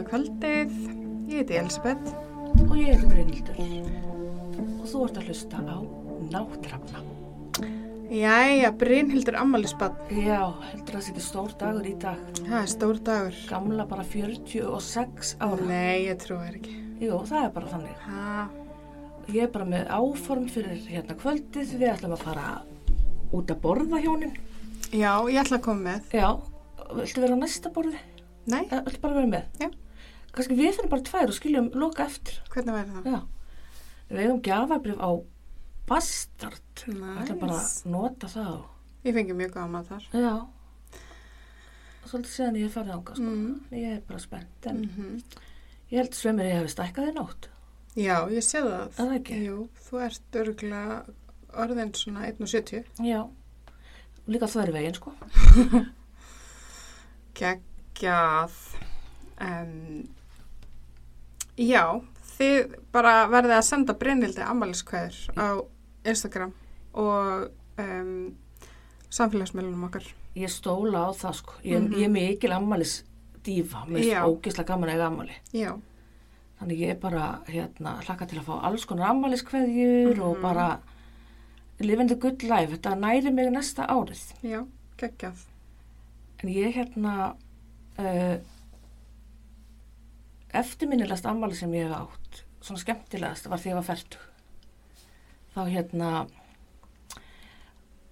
Góða kvöldið, ég heiti Elisabeth. og ég heiti Brynhildur og þú ert að hlusta á Náttrafna. Jæja, Brynhildur ammælisbann. Já, heldur það sé ekki stór dagur í dag. Það er stór dagur. Gamla bara 46 ára. Nei, ég trú það ekki. Jú, það er bara þannig. Ha, Ég er bara með áform fyrir hérna kvöldið. Við ætlum að fara út að borða hjónin. já, ég ætla að koma með. Já, viltu vera á næsta borði? Nei, Eða viltu bara vera með? Já. Kannski við fyrir bara tvær og skiljum loka eftir. hvernig væri það? Já. Við eigum gjafabrif á Bastard. Við Næs. ætlum bara að nota það Ég fengi mjög góða mat þar. Já. Svolítið síðan ég hef farið ánga, sko. Mm. Ég er bara spennt, en Mm ég held svemur ég hefði stækkað í nótt. Já, ég sé það. Er það ekki? Jú, þú ert örgulega orðin svona 1.70. Já. Líka þværi veginn, sko. Geggjað. Um, já, þið bara verðið að senda Brynhildi ammæliskvæður á Instagram og um, samfélagsmiðlunum okkar. Ég stóla á það, sko. Ég, Mhm. ég er mikil ammalis dífa. Mér er ógislega gaman að eiga ammali. Já, Þannig ég er bara, hérna, hlakka til að fá alls konar ammaliskveðjur og Mhm. bara the good life. Þetta næri mig næsta árið. já, geggjað. En ég hérna uh, eftirminnilegast ammali sem ég hef átt svona skemmtilegast var því ég var færtug þá hérna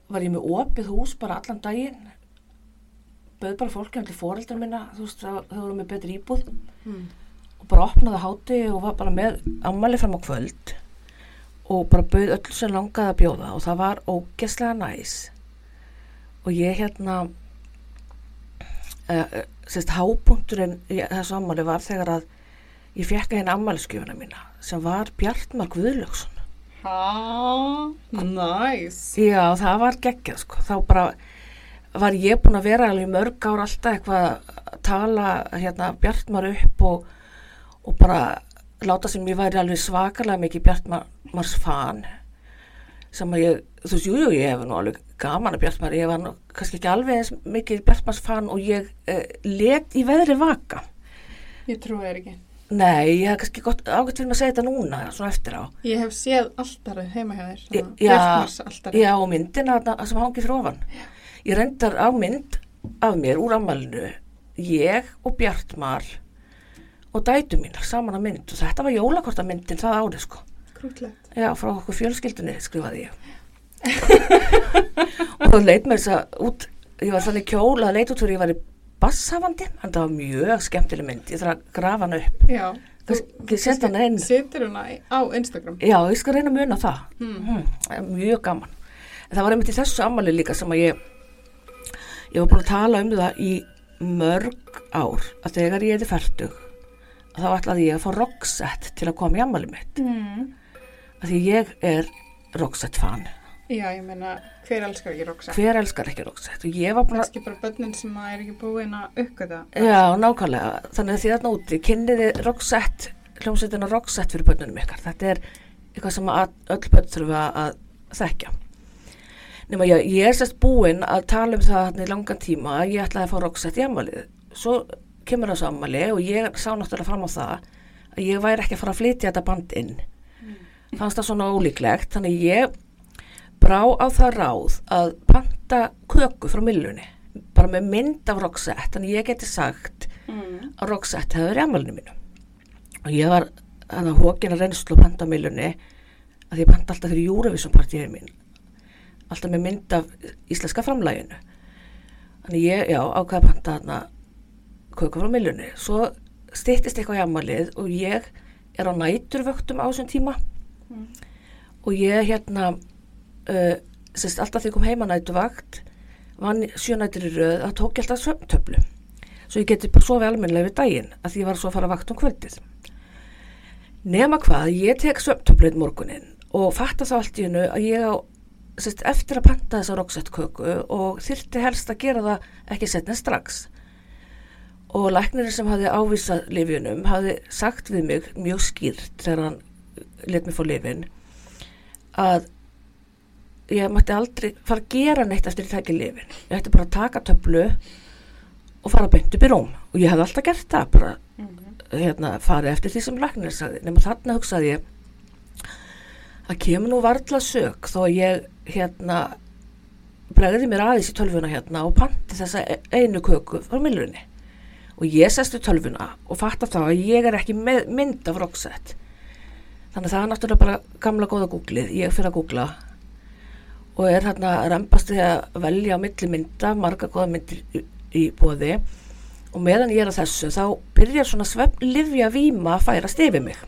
var ég með opið hús bara allan daginn. Bauð bara fólki til fóreldrar minna þú veist það þau voru með betri íbúð. Mm. og bara opnaði háti og var bara með ammali fram á kvöld. Og bara bauð öll sem langaði að bjóða og það var ógeslega næs. Og ég hérna uh, sérst hápunkturinn í þessu ammali var þegar að ég fekk að hérna ammaliskjöfuna mína sem var Bjartmar Guðlöksson Ha, næs. já það var geggjað sko þá bara var ég búin að vera alveg mörg ár alltaf eitthvað að tala hérna Bjartmar upp og, og bara láta sem ég væri alveg svakalega mikið Bjartmars fan sem að ég, þú veist, jú, jú, ég hef nú alveg gaman að Bjartmar, ég var nú kannski ekki alveg eins mikið Bjartmars fan og ég uh, let í veðri vaka Ég trú þér ekki. nei, ég hef kannski gott ágætt fyrir mig að segja þetta núna, svona eftir á Ég hef séð alltarið heima hjá þér. Já, Bjartmars. Já, og myndina sem hangi fyrir ofan. Ég reyndar á mynd af mér úr ammælinu, ég og Bjartmar og dætu mínar saman að mynd og þetta var jólakortamyndin það árið sko. Krútlegt. Já, frá okkur fjölskyldunni skrifaði ég. og það leit mér þess að út, ég var þannig kjóla að leit út fyrir ég var í bassafandi, en það var mjög skemmtileg mynd, ég þarf að grafa hana upp. Já. Hana inn. Setur hana í- á Instagram. Já, ég skal reyna að muna það. Hmm. Mm, mjög gaman. En það var einmitt í þessu ammali líka sem að ég, ég var búin að tala um það í mörg ár að þegar ég hefði færtug þá ætlaði ég að fá Roxette til að koma í ammali mitt. Mm. Að því ég er Roxette fan. Já, ég meina, hver elskar ekki Roxette? Hver elskar ekki Roxette? Og ég var búin að, Kannski bara börnin sem að er ekki búin að uppgöta. já, nákvæmlega, þannig að því þarna úti, kynniði Roxette, hljómsveitina Roxette fyrir börnunum ykkar. Þetta er eitthvað sem að öll börn þurfa að þekkja. Nefna ég, ég er sérst búinn að tala um það þarna í langan tíma að ég ætlaði að fá Roxette í ammalið. Svo kemur þessu ammali og ég sá náttúrulega fram á það að ég væri ekki að fara að flytja þetta band inn. Fannst það svona ólíklegt, þannig ég brá á það ráð að panta köku frá millunni, bara með mynd af Roxette, þannig ég geti sagt Mm. að Roxette í ammalinu mínu. Og ég var að hókina reynslu að panta millunni að ég panta alltaf fyrir Eurovision partíinu mín alltaf með mynd af íslenska framlæginu þannig ég, já, ákveða að panta þarna köku frá millunni svo styttist eitthvað í ammalið og ég er á næturvöktum á þessum tíma Mm. og ég hérna uh, sérst alltaf ég kom heima næturvakt vann sjönættir í röð að tók ég alltaf svömmtöflu svo ég geti bara sofið almennilega við daginn að því ég var svo að fara vakt um kvöldið. Nema hvað, ég tek svömmtöflu einn morgunin og fatta þá allt í hennu að ég á sérst, eftir að panta þessa roksett köku og þyrti helst að gera það ekki setna strax. Og læknirinn sem hafði ávísað lifjunum hafði sagt við mig mjög skýrt þegar hann let mér fá lifin að ég mætti aldrei fara að gera neitt eftir að taka lifin ég ætti bara að taka töflu og fara beint upp í róm og ég hef alltaf gert það bara Mhm. hérna, fara eftir því sem læknir sagði. Nema þarna hugsaði ég það kemur nú varla sök þó að ég hérna bregði mér aðeins í tölvuna hérna og panti þessa e- einu köku frá millunni og ég sest í tölvuna og fatta þá að ég er ekki með mynd af Roxette. Þannig að það er náttúrulega bara gamla góða googlið, ég fyrir að googla og er hérna rempast því að velja á milli mynda marga góða myndir í, í bóði og meðan ég er að þessu þá byrjar svona svefn livja víma að færast yfir mig.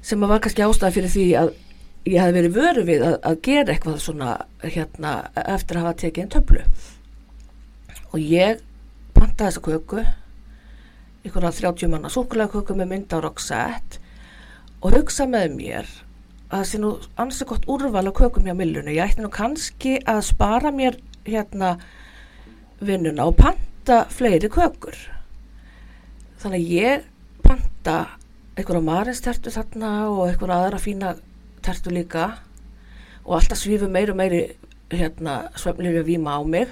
Sem að var kannski ástæði fyrir því að ég hef verið vöru við að, að gera eitthvað svona hérna eftir að hafa tekið einn töflu. Og ég pantaði þessa köku að 30 manna súkulega köku með mynd á Roxette og hugsa með mér að það sé nú ansi gott úrval á kökum hjá millunni ég ætti nú kannski að spara mér hérna vinnuna og panta fleiri kökur. Þannig að ég panta einhverja marinstertu þarna og einhverja aðra fína tertu líka og alltaf svífu meir og meiri hérna svefnir við víma á mig.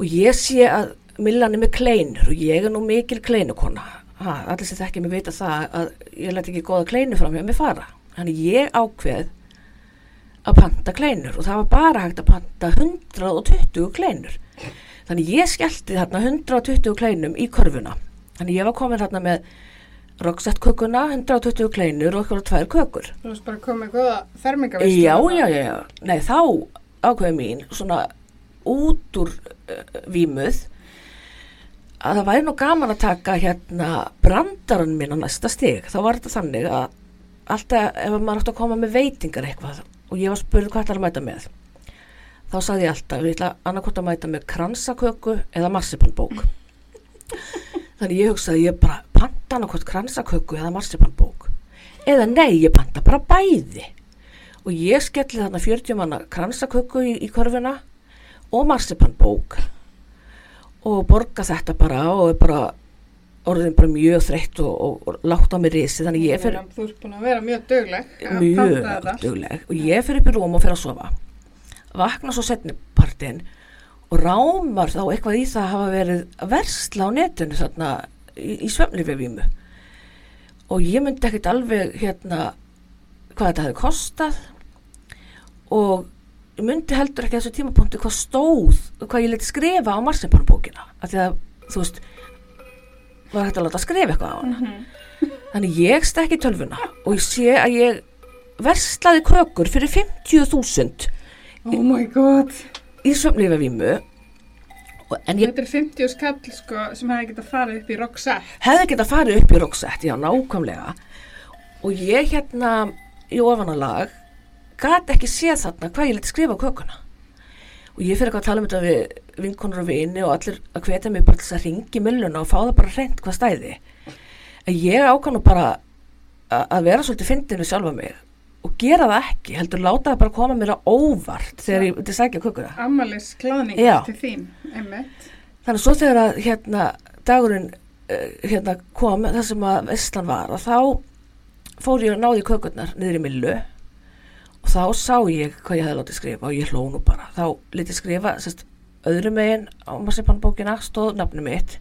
Og ég sé að Millan er með kleinur og ég er nú mikil kleinukona. Ha, allir sem þekki mig vita það að ég læti ekki goða kleinu fram hjá mig fara þannig ég ákveð að panta kleinur og það var bara hægt að panta 120 kleinur þannig ég skellti þarna 120 kleinum í körfuna þannig ég var komin þarna með Roxette kökuna, 120 kleinur og eitthvað tvær kökur Þú veist bara komið góða fermingavistu. Já, já, já, já. Nei, þá ákveði mín svona út úr uh, vímuð að það væri nú gaman að taka hérna brandarann minn á næsta stig. Þá var þetta þannig að alltaf ef maður átti að koma með veitingar eitthvað og ég var spurð hvað það er að mæta með. Þá sagði ég alltaf, við ætla annarkot að mæta með kransaköku eða marsipanbók. Þannig ég hugsaði ég bara panta annarkot kransaköku eða marsipanbók. Eða nei, ég panta bara bæði og ég skelli þarna 40 manna kransaköku í, í körfuna og marsipanbók og borga þetta bara og bara orðin bara mjög þreytt og, og, og látt á mig risi þannig ég fyrir Þú ert búin að vera mjög dögleg. að mjög dugleg. Og ég fyrir upp í rúm og fyrir að sofa. Vakna svo setnipartin og rámar þá eitthvað í það að hafa verið að versla á netinu þarna í, í svefnlifivímu og ég myndi ekkert alveg hérna hvað þetta hefði kostað. Og ég myndi heldur ekki að þessu tímapunkti hvað stóð hvað ég leti skrifa á marsipanbókina af því að þú veist var hægt að láta skrifa eitthvað á hana. Þannig ég stekki tölvuna og ég sé að ég verslaði kökur fyrir 50.000 Oh my god. í svefnlifavímu en ég Þetta er 50 skall sko sem hefði getað farið upp í Roxette. hefði getað farið upp í Roxette, já, nákvæmlega. Og ég hérna í ofanalag gat ekki séð þarna hvað ég leti skrifa á kökuna og ég fyrir eitthvað að tala um þetta við vinkonur og vini og allir að hvetja mig bara til þess að ringi milluna og fá það bara hreint hvað stæði en ég ákvæm nú bara að vera svolítið fyndin við sjálfa mig og gera það ekki, heldur láta það bara koma mér á óvart þegar ég myndi sækja kökuna Amalis kláðning Já. til þín, einmitt. Þannig að svo þegar að hérna dagurinn uh, hérna kom þar sem að Vestlan var og þá fór ég að náði kökurnar niður í millu og þá sá ég hvað ég hefði látið skrifa og ég hló nú bara. Þá litið skrifa sérst, öðru megin á Marsipanbókina stóð nafni mitt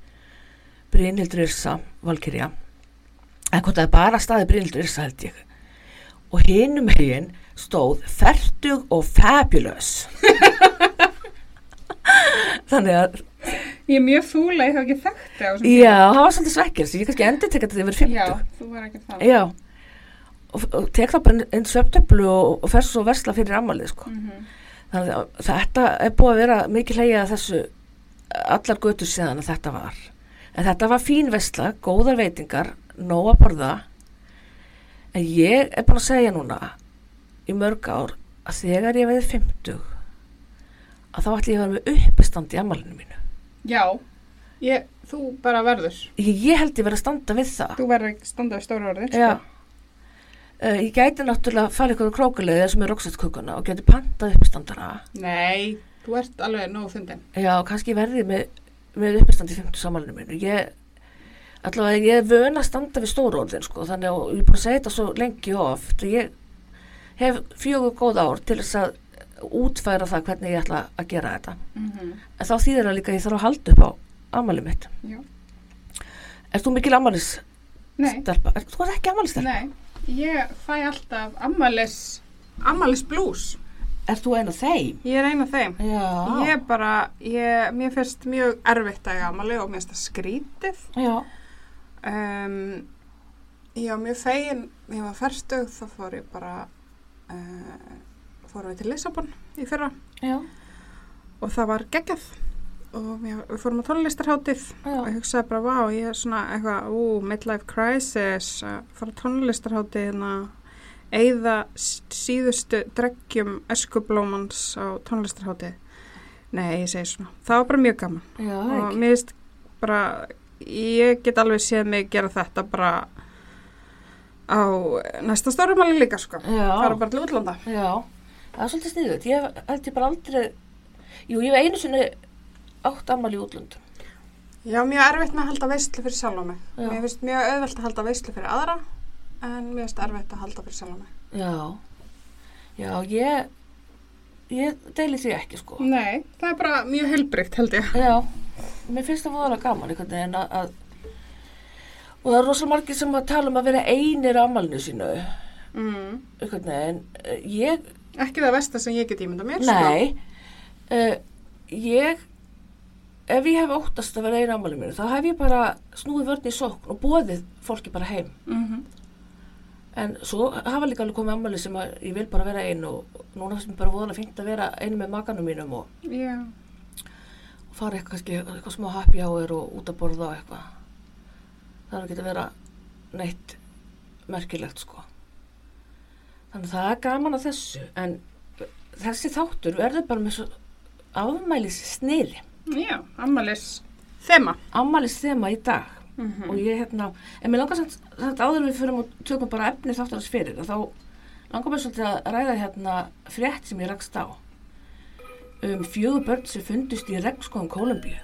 Brynhildur Yrsa, Valkyrja en hvort það er bara staði Brynhildur Yrsa held ég og hinum megin stóð fertug og fabulous þannig að Ég er mjög fúla, ég hef ekki þekkt það Já, það var svolítið svekkjars, ég kannski endur tekja þetta yfir 50. Já, þú var ekki það. Já. Og, og tek það bara einn svefntöflu og, og fer svo versla fyrir ammalið, sko. Mhm. Þannig að þetta er búið að vera mikið hleyja þessu allar götur síðan að þetta var. En þetta var fín versla, góðar veitingar, nóg að borða. En ég er búin að segja núna í mörg ár að þegar ég veið 50 að þá ætli ég að vera með uppistand í ammalinu mínu. Já, ég, þú bara verður. Ég, ég held ég verið að standa við það. Þú verður ekki standa við stóra orðin. Já. Uh, ég gæti náttúrulega að fara ykkur á krókulegði sem er roksættkukuna og geti pantað uppistandara. Nei, þú ert alveg nógu fundin. Já, kannski verði ég með, með uppistand í 50 samalinu mínu. Ég, allavega ég er vön að standa við stóru orðin, sko, þannig að ég er búin að segja þetta svo lengi og oft. Ég hef fjögur góð ár til þess að útfæra það hvernig ég ætla að gera þetta. Mm En þá þýðir það líka að ég þarf að halda upp á amali mitt. Já. Er þú mikil ammalis Nei, stelpa? Er, þú er ekki ammalis stelpa? nei, ég fæ alltaf ammalis, ammalis blues. Er þú einn af þeim? Ég er ein af þeim. Já. Ég bara, ég, mér finnst mjög erfitt að ég ammali og mér finnst það skrítið. Já. Um, ég var mjög fegin, ég var færstug, þá fór ég bara, uh, fórum við til Lissabon í fyrra Já. og það var geggjað og við, við fórum á tónlistarháttið og ég hugsaði bara, vá, ég er svona eitthvað, ú, midlife crisis, að fara á tónlistarháttið hérna, eigða s- síðustu dreggjum eskublómans á tónlistarháttið. Nei, ég segi svona, það var bara mjög gaman Já, og ekki. mér finnst bara, ég get alveg séð mig gera þetta bara á næsta stórumali líka, sko. Fara bara til útlanda. Já. Það er svolítið sniðut. Ég held ég bara aldrei, jú, ég hef einu sinni átt ammali útlöndum. Já, mjög erfitt með að halda veistlu fyrir sjálf á mig. Mér finnst mjög auðvelt að halda veistlu fyrir aðra, en finnst erfitt að halda fyrir sjálf á mig. Já. Já, ég, ég deili því ekki, sko. Nei, það er bara mjög heilbrygt, held ég. Já, mér finnst það voðalega gaman einhvern veginn að, að og það er rosalega margir sem að tala um að vera einir á ammálinu sínu Mm. einhvern veginn, Eh, ég, Ekki það versta sem ég get ímynda mér, nei uh, ég ef ég hef óttast að vera einu ammálinu mínu þá hef ég bara snúið vörn í sókn og bóðið fólki bara heim. Mm en svo hafa líka alveg komið ammali sem að ég vil bara vera ein og núna finnst mér bara voðalega fínt að vera einu með makanum mínum og, Já. og fara eitthvað, kannski, eitthvað smá happy hour og út að borða og eitthvað það er að vera neitt merkilegt sko þannig að það er gaman að þessu en þessi þáttur verður bara með svo afmælis sniði Já, ammalis þema. afmælis þema í dag Mm og ég hérna, en mér langar samt, samt áður við fyrir og tökum bara efni þáttarins fyrir og þá langar mér svolítið að ræða hérna frétt sem ég rakst á um fjögur börn sem fundust í regnskóðum Kólumbíu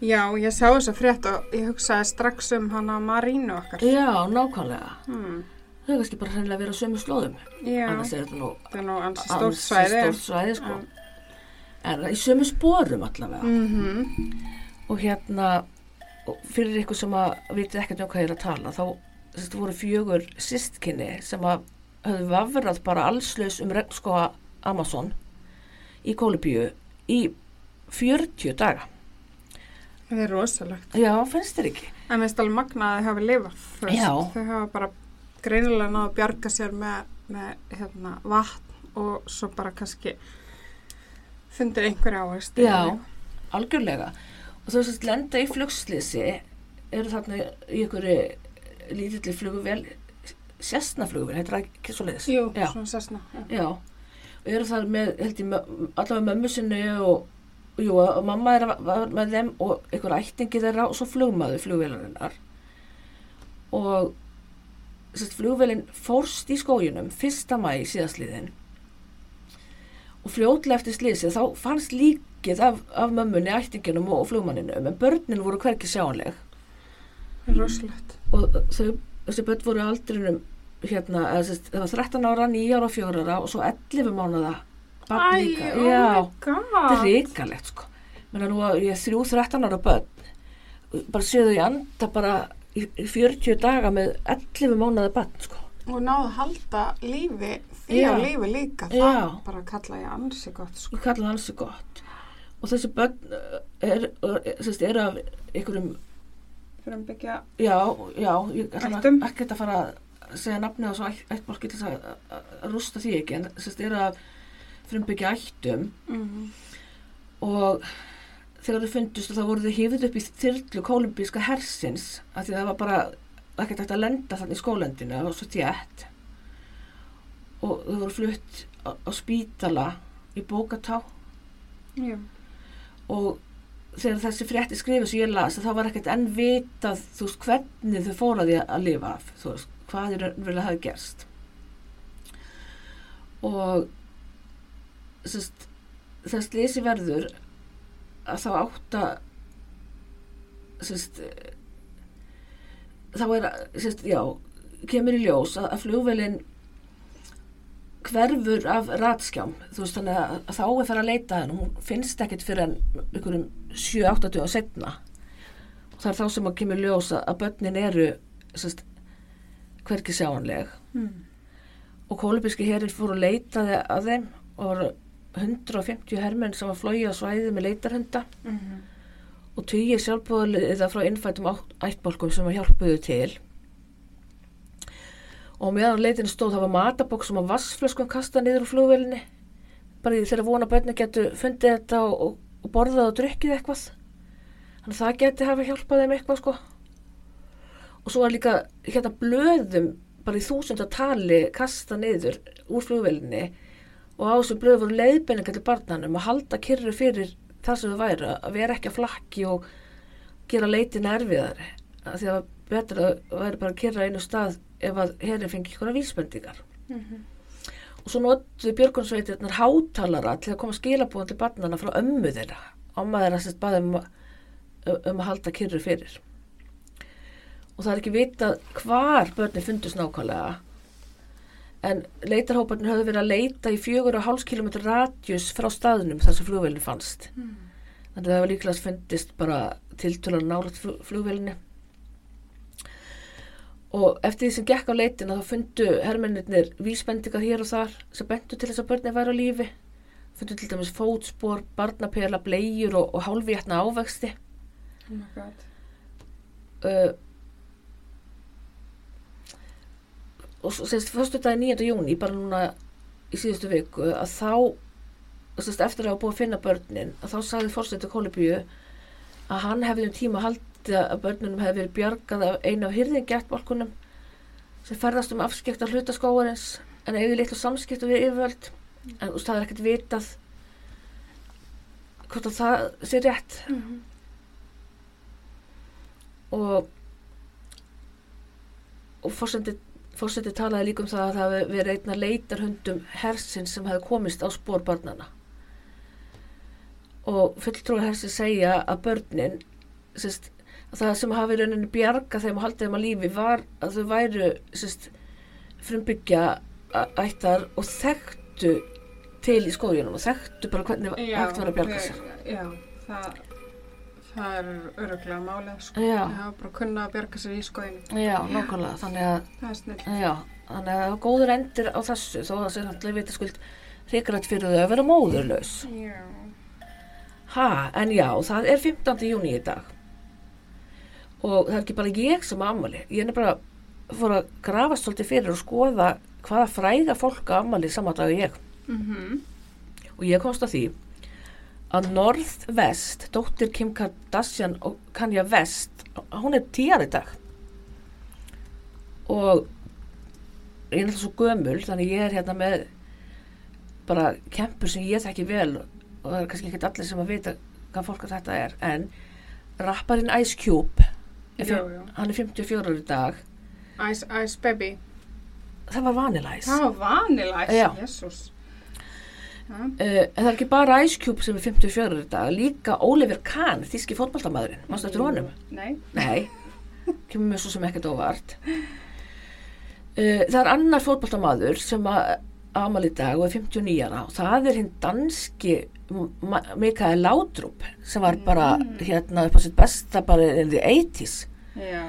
Já, ég sá þessa frétt og ég hugsaði strax um hana Marínu okkar. Já, nákvæmlega Hmm. þau er kannski bara hreinlega verið á sömu slóðum Já, það er nú ansi ansi stórt svæði. stórt svæði sko. En í sömu spórum allavega Mm og hérna og fyrir ykkur sem að vitið ekkert um hvað ég er að tala þá þetta voru fjögur sistkinni sem að höfðu vafrað bara allslaus um regnskóa Amazon í Kólubíu í 40 daga Það er rosalegt. já, finnst þér ekki? En mér finnst alveg magna að þau hafi lifað. Þau hafa bara greinilega náðu að bjarga sér með, með hérna, vatn og svo bara kannski fundir einhverja ávist. Já, algjörlega og þú veist, lenda í flugslýsi eru þarna í einhverju lítilli flugvél sérstnaflugvél, heitir það ekki svo leiðis? Jú, Já. svona sessna. Já. Já, og eru þar með, held ég, allavega mömmu sinni og, jú, og mamma er var með þeim og einhver ættingi þeirra og svo flugmaður flugvélarinnar og sérst, flugvélinn fórst í skójunum fyrsta mæ síðastliðin og fljótlega eftir slísið þá fannst líkið af, af mömmunni, ættinginum og flugmanninum en börnin voru hverki sjáanleg. Það rosalegt. og þau, þessi börn voru aldrinum hérna, eða, það var 13 ára, 9 ára, 4 ára og svo 11 mánuða barn líka, oh þetta er ríkalegt sko, menna nú að ég er þrjú 13 ára börn. Bara séu þau í anda bara í, í 40 daga með 11 mánuða barn sko, Og náðu að halda lífi, því Já. á lífi líka. Það Já. bara kalla ég ansi gott, sko. ég kalla það alls gott og þessi börn eh, er, er, er af einhverjum að byggja, já, já, ég ætla ekki að fara að segja nafni og svo ætt, ættmálki til þess að, að, að rústa því ekki en sérst, er af frumbyggja ættum mm, og þegar þau fundust og þá voru þau hifið upp í þyrlu kolumbíska hersins af því það var bara ekkert hægt að lenda þannig í skólendinu, það var svo tjætt og þau voru flutt á, á spítala í Bókatá já. og þegar þessi frétti skrifið sem ég las þá var ekkert enn vitað þú veist hvernig þau fóraði að lifa af þú veist hvað í raunverulega hafi gerst og sérst, þess lesi verður að þá átt að sérst, þá er að, sérst, já kemur í ljós að, að flugvelin hverfur af ratskjám. Þú veist þannig að, þá er það að leita henn hún finnst ekkert fyrir en einhverjum 7-8 dögum setna það er þá sem að kemur ljósa að börnin eru sest, hverki sjáanleg. Mm. og kólubíski herin fór að leitaði að þeim og voru 150 hermenn sem var flóið á svæði með leitarhunda. Mhm. og tugir sjálfbúðaliða frá innfættum ættbálkum sem að hjálpuðu til og meðan leitinu stóð það var matabók sem að vassflöskum kastað niður úr flugvelinni bara í þeirra vona bönni getur fundið þetta og, og, og borðað og drukkið eitthvað. Þannig að það geti hafa hjálpað þeim eitthvað sko. Og svo var líka hérna blöðum bara í þúsundatali kastað niður úr flugvelinni og á þessum blöðum voru leiðbenningar til barnanum að halda kyrru fyrir það sem þau væri að vera ekki að flakki og gera leitin erfiðari. Að því að betur að væri bara að kyrra einu stað ef að herin fengi ykkur vísbendingar. Mhm. og svo notuðu björgunsveitirnar hátalara til að koma skilabúin til barnana frá ömmu þeirra. Amma þeirra sérst baði um, um að halda kyrru fyrir. Og það er ekki vitað hvar börnin fundust nákvæmlega. En leitarhóparnir höfðu verið að leita í fjögur og háls kilometr radjus frá staðnum þar sem flugvelin fannst. Mm. þannig að það var líklega fundist bara tiltölan nálat flugvelinni og eftir því sem gekk á leitina þá fundu hermennir vísbendingar hér og þar sem bentu til þess að börnin væri á lífi fundu til dæmis fótspor, barnapela, bleiur og, og hálfvétna ávexti Oh my god. uh, og svo sérst fyrstu dagi 9. júni bara núna í síðustu viku að þá sérst, eftir að hafa búið að finna börnin að þá sagði fórsetu Kólubíu að hann hefði um tíma haldið að börnunum hefði verið bjargað af einu af hyrðingjættbálkunum sem ferðast um afskekta hlutaskóarins en eigið litlu samskiptu við yfirvöld. En úst, það er ekkert vitað hvort að það sé rétt. Mhm. og og fórseti, fórseti talaði líka um það að það verið einna leitarhundum hersins sem hefði komist á spór barnana og fulltrúar hersins segja að börnin sérst, að það sem hafi rauninni bjarga þeim og haldið þeim að lífi var að þau væru sérst, frumbyggja ættar og þekktu til í skóðjunum og þekktu bara hvernig hægt var að bjarga sér Já, það, það er öruglega málið, sko. Já, Já, bara kunna að bjarga sér í skoðinu. já, nákvæmlega þannig að Það er snill. Já, þannig að það var góður endir á þessu þó að það sé náttúrulega vita skuld hrikalegt fyrir þau að vera móðurlaus. Já. Ha, en já, það er 15. júni í dag og það er ekki bara ég sem ammali. Ég er bara fór að grafa svolítið fyrir og skoða hvaða fræga fólk ammali saman dag og ég. Mhm. Og ég komst að því að Northwest, dóttir Kim Kardashian og Kanye West, hún er tíjar í dag. Og ég er alltaf svo gömul, þannig ég er hérna með bara kempur sem ég þekki vel og það er kannski ekki allir sem að vita hvað fólk að þetta er, en rapparinn Ice Cube, Jú, jú. hann er 54 ára í dag, Ice, ice baby. það var Vanilla Ice. Það var vanilæs. Jésús. Já. Uh, en það er ekki bara Ice Cube sem er 54 ára í dag, líka Oliver Kahn, þíski fótballtamaðurinn, mástu eftir honum? Nei. Nei, kemur mér svo sem ekkert óvart. Uh, það er annar fótballtamaður sem að ámal í dag og er 59 ára og það er hinn danski Mikael Laudrup sem var bara hérna upp á sitt besta bara in the 80s Já.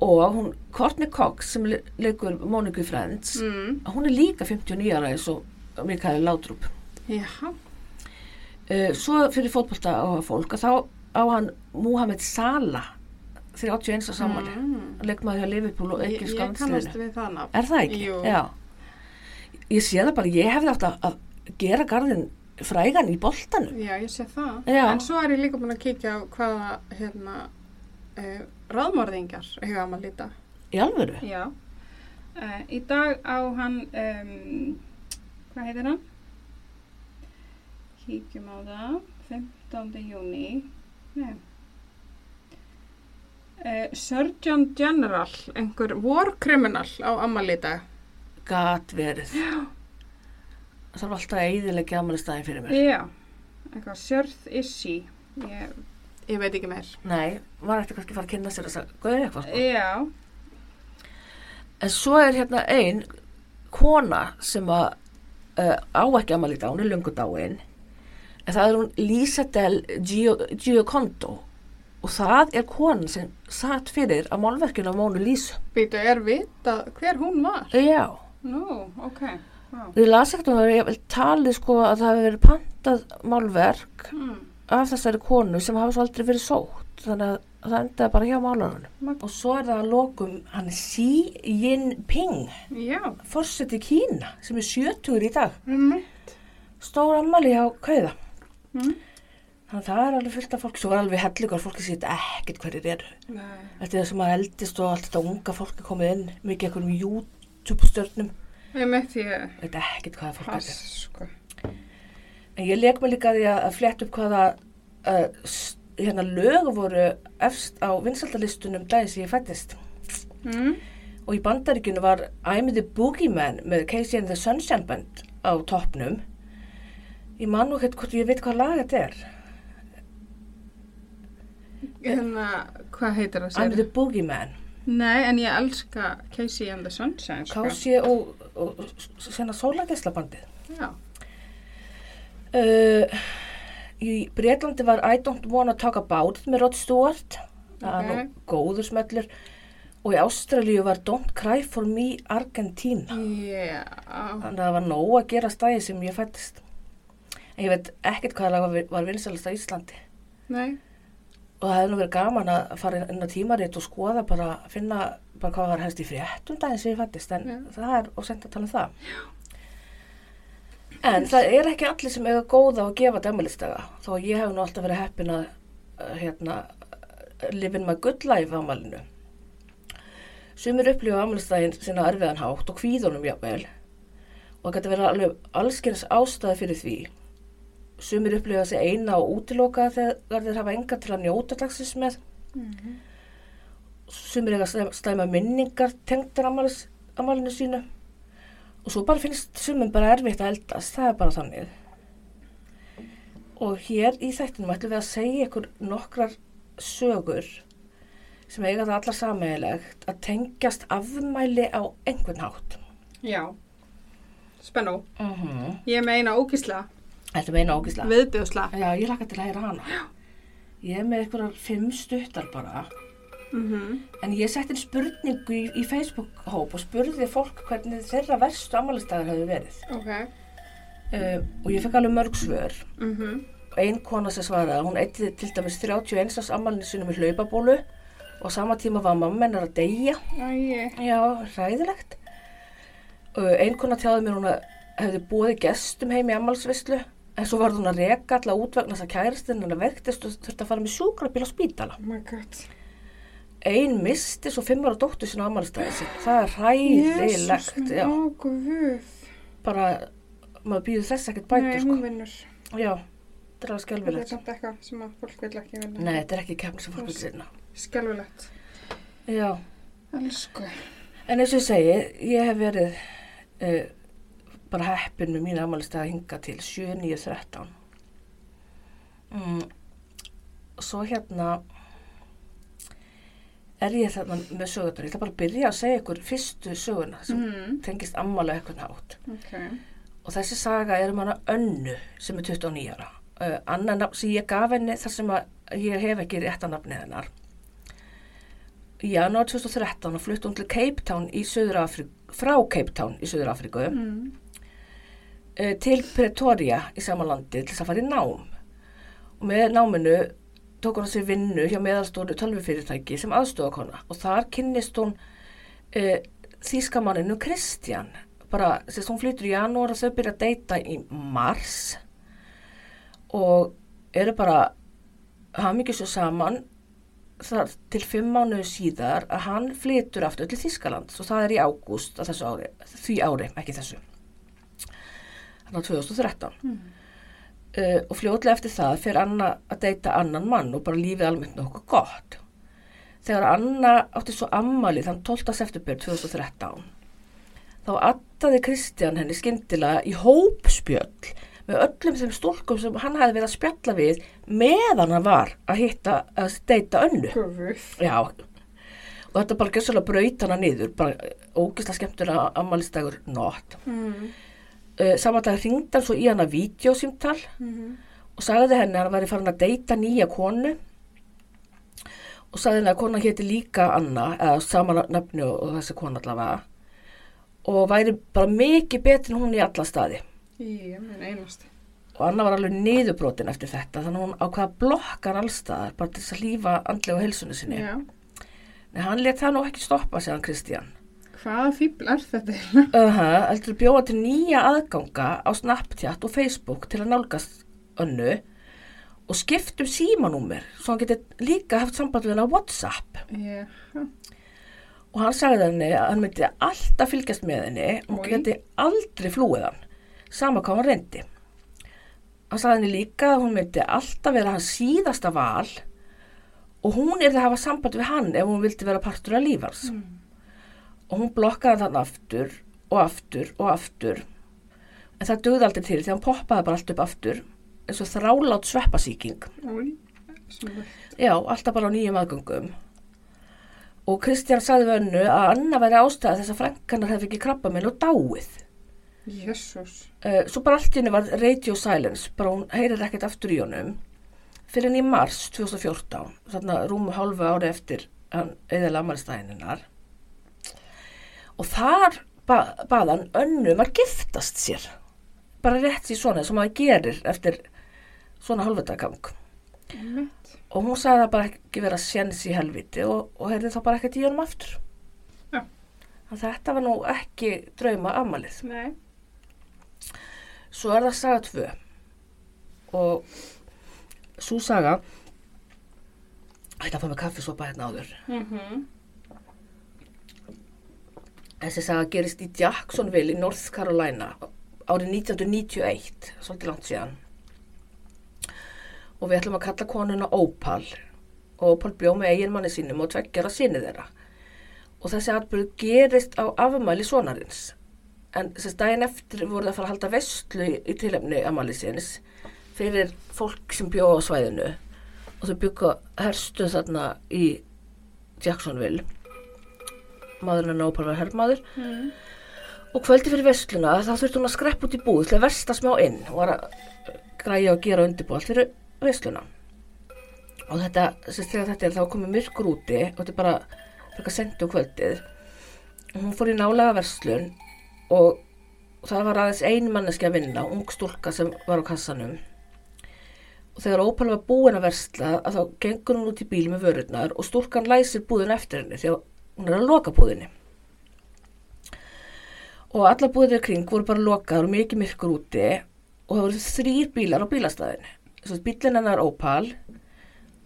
og hún Courtney Cox sem le leikur Monica Friends Mm. hún er líka 59 ára eins og Mikael Laudrup Já. uh, svo fyrir fótballta á fólk að þá á hann Mohamed Salah 31 á sammali Mm. leikmaður hjá Liverpool og Ég, ekki nafn. Er það ekki? Jú. Já. Ég sé það bara, ég hefði átt að, að gera garðin frægan í boltanum. Já, ég sé það. Já. En svo er ég líka búin að kíkja á hvaða, hérna, uh, ráðmörðingar hefur að maður líta. Í alvöru? Já. Uh, í dag á hann, um, hvað heitir hann? Kíkjum á það, 15. júni. Nei. Uh, Surgeon General, einhver war criminal á ammali í dag. Það þarf alltaf að eiðilegja ammali staðin fyrir mér. Já, eitthvað Sörð Issi. Ég, ég veit ekki meir. Nei, maður ætti kannski að fara að kynna sér þess að gauða eitthvað. Sko. Já. En svo er hérna ein kona sem að uh, á ekki ammali í dag, hún er löngu dáin. En það er hún Lisa Del Gio- Giocondo og það er konan sem satt fyrir að málverkinu á Mónu Lísu. Býtu, er vitað hver hún var? Já, Nú, ok. Wow. ég las ekkert um það, ég vil talið sko að það hefur verið pantað málverk Mm. af þessari konu sem hafa svo aldrei verið sótt, þannig að það endaði bara hjá málarunum. Mag- Og svo er það að lokum hann Xi Jinping, fórseti Kína, sem er 70 í dag, um stór ammali hjá Kauða. mm. Þannig að það er alveg fullt af fólk, svo er alveg hellingar, fólki sýtt ekkert hverjir eru. Nei. Eftir það sem að eldist og allt þetta unga fólk er komið inn, mikið einhverjum YouTube-stjörnum, Ég veit ekkert hvaða fólk pass, þetta er. sko. En ég leik mig líka að því að fletta upp hvaða uh, hérna lög voru efst á vinsaldalistunum daginn sem ég fættist. Mm. Og í bandaríkinu var I'm the Boogeyman með Casey and the Sunshine Band á toppnum. Ég man nú hvort ég veit hvað lag þetta er. Hérna, hvað heitir það? I'm segirðu? the Boogeyman. Nei, en ég elska Casey and the Sunshine, sko. Casey og, og, svona sólageslabandið. Já. Uh, í Breitlandi var I Don't Wanna Talk About með Rod Stewart það er nú góður smellur og í Ástralíu var Don't Cry For Me Argentina Já. þannig að það var nóg að gera stæði sem ég fættist en ég veit ekkert hvað lag var, vinsalast á Íslandi Nei. og það hefði nú verið gaman að fara inn á tímarit og skoða bara, finna bara hvað var helst í fréttum daginn sem ég fættist en Já. það er og senda að tala um það. En það er ekki allir sem eiga góða að gefa dæmalistaga þó að ég hef nú alltaf verið heppin að uh, hérna, livin my good life ámalinu sumir upplifa ámalistaginn sinna erfiðan hátt og kvíðunum jafnvel. Og það getur verið alveg allskins ástæði fyrir því. Sumir upplifa sig eina og útiloka þegar þeir hafa enga til að njóta dagsins með. Mhm. Sumir eiga slæma, minningar tengdar ammælis, ammælinu sínu og svo bara finnst sumum bara erfitt að eldast, það er bara þannig og hér í þættinum ætlum við að segja ykkur nokkrar sögur sem eiga það allar sammeðilegt að tengjast afmæli á einhvern hátt Já. Spennó. mm -hmm. Ég er með eina ógísla, Þetta meina ógislega viðbjóðsla. Já, ég laka til að heyra hana Ég er með einhverjar fimm stuttar bara Mm En ég setti spurningu í, í Facebook-hóp og spurði fólk hvernig þeirra verstu ammælistagar hefur verið. Ok. Uh, og ég fekk alveg mörg svör. Mm Og ein kona sem svaraði, hún eitti til dæmis 31 árs ammælinu sinum í hlaupabólu og sama tíma var mamma hennar að deyja. Æi. Já, ræðilegt. Uh, ein kona tjáði mér hún að hefði búið gestum heim í ammælsvislu en svo var hún að reka alla útvegna þess að kærastinn hennar vektist og þurfti að fara með sjúkrabíl á spítala. Oh my god. Ein misti svo fimm ára dóttur sinna sin. Það er ræðilegt. bara, maður býður þess ekkert Nei, bætur sko. hún vinnur. Já, þetta er alveg Það er skelvilegt. samt eitthvað sem að fólk vil ekki vinna. Nei, þetta er ekki keppni sem fólk vil sinna. Skelvilegt. Já, Elsku. en eins og ég segi, ég hef verið uh, bara heppin með mín ammælistæði að hinga til 7.9.13. Mm, svo hérna er ég þarna með sögurnar. Ég ætla bara að byrja að segja ykkur fyrstu söguna sem Mm. tengist ammælu eitthvað nátt. Ok. Og þessi saga er um hana Önnu sem er 29 ára. Uh, annan nafn sem ég gaf henni þar sem ég hef ekki rétta nafni hennar. Í janúar 2013 og flutti hún til Cape Town í Suður Afríku, frá Cape Town í Suður Afríku Mm. uh, til Pretoria í sama landi til þess að fara í nám. Og með náminu tók hún sér vinnu hjá meðalstónu tölvufyrirtæki sem aðstofakona og þar kynnist hún uh, þýskamanninu Kristján bara, þess að hún flytur í janúar og þau byrja að deyta í mars. Og eru bara hafmyggjur svo saman þar til fimm mánuðu síðar að hann flytur aftur til Þýskaland og það er í ágúst því ári, ekki þessu. Þannig að 2013 Mm. Uh, og fljótlega eftir það fyrir Anna að deyta annan mann og bara lífið almennt nokkuð gott þegar Anna átti svo ammali þann 12. september 2013 þá attaði Kristján henni skyndilega í hópspjöll með öllum þeim stúlkum sem hann hefði verið að spjalla við meðan hann var að hitta að deyta önnu. Já, og þetta bara gjössalega braut hana niður, bara ógislega skemmtur að ammalistagur nótt. Mm. Uh, saman dag ringdi hann svo í hana vídeosýmtal Mm. og sagði henni að hann væri farin að deyta nýja konu og sagði henni að konan héti líka Anna eða sama nafni og, þessi kona allavega og væri bara mikið betur en hún í alla staði Ég minn einasti. og Anna var alveg niðurbrotin eftir þetta þannig að hún ákvaða blokkar allstaðar bara til þess að lífa andlega heilsunni sinni Já. en hann let það nú ekki stoppa sig hann Kristján Hvaða fíbl er þetta? uh -huh, heldur bjóða til nýja aðganga á Snapchat og Facebook til að nálgast önnu og skiptum símanúmer svo hann geti líka haft samband við hann á Whatsapp Já. og hann sagði henni að hann myndi alltaf fylgjast með henni og Oj. geti aldrei flúið hann sama hvað hann reyndi hann sagði henni líka að hún myndi alltaf vera hans síðasta val og hún er það að hafa samband við hann ef hún vildi vera partur af lífars Mm. Og hún blokkaði þann aftur og aftur og aftur en það dögði aldrei til því hann poppaði bara allt upp aftur eins og þrálátt sveppasíking. Já, alltaf bara á nýjum aðgöngum. Og Kristján sagði við önnu að Anna væri ástæða þess að frænkanar hefði ekki krabba minn og dáið. Jésús. Uh, svo bara allt í henni var radio silence, bara hún heyrir ekkert aftur í honum. Fyrir henni í mars 2014, þarna rúmu hálfu ári eftir hann eðalega amalistæðininnar. Og þar ba bað hann önnu um að giftast sér. Bara rétt sér svona sem maður gerir eftir svona hálfutagang Einmitt. og hún sagði það bara ekki vera séns í helviti og, og heyrði þá bara ekkert í honum aftur. Að þetta var nú ekki drauma amalið Nei. svo er það saga tvö. Og svo saga ætti að fá með kaffisopa hérna áður. Mm þessi saga gerist í Jacksonville í North Carolina árið 1991 svolítið langt síðan. Og við ætlum að kalla konuna Opal. Og Opal bjó með eiginmanni sínum og tveggjara sinni þeirra. Og þessi atbyrð gerist á afmæli sonarins en þess daginn eftir voru það að fara að halda vestlu í, í tilefni afmælisins fyrir fólk sem bjó á svæðinu. Og þau byggja herstu þarna í Jacksonville maðurinn hennar Opal var herrmaður Mm. og kvöldi fyrir vestluna þá þurfti hún að skrepp út í búð til að versta smá inn og var að græja og gera undirbúð allt fyrir vestluna og þetta, sérst þegar þetta er þá komið myrkur úti og þetta er bara frekar sendi um kvöldið. Og hún fór í nálega verslun og það var aðeins ein manneski að vinna, ung stúlka sem var á kassanum. Og þegar Ópal var búin að versla að þá gengur hún út í bíl með vörurnar og stúlkan læsir búðin eftir henni því að hún er að loka búðinni. Og alla búðir kring voru bara lokaður og mikið myrkur úti og það voru þrýr bílar á bílastæðinu. Að bílinn hennar Opal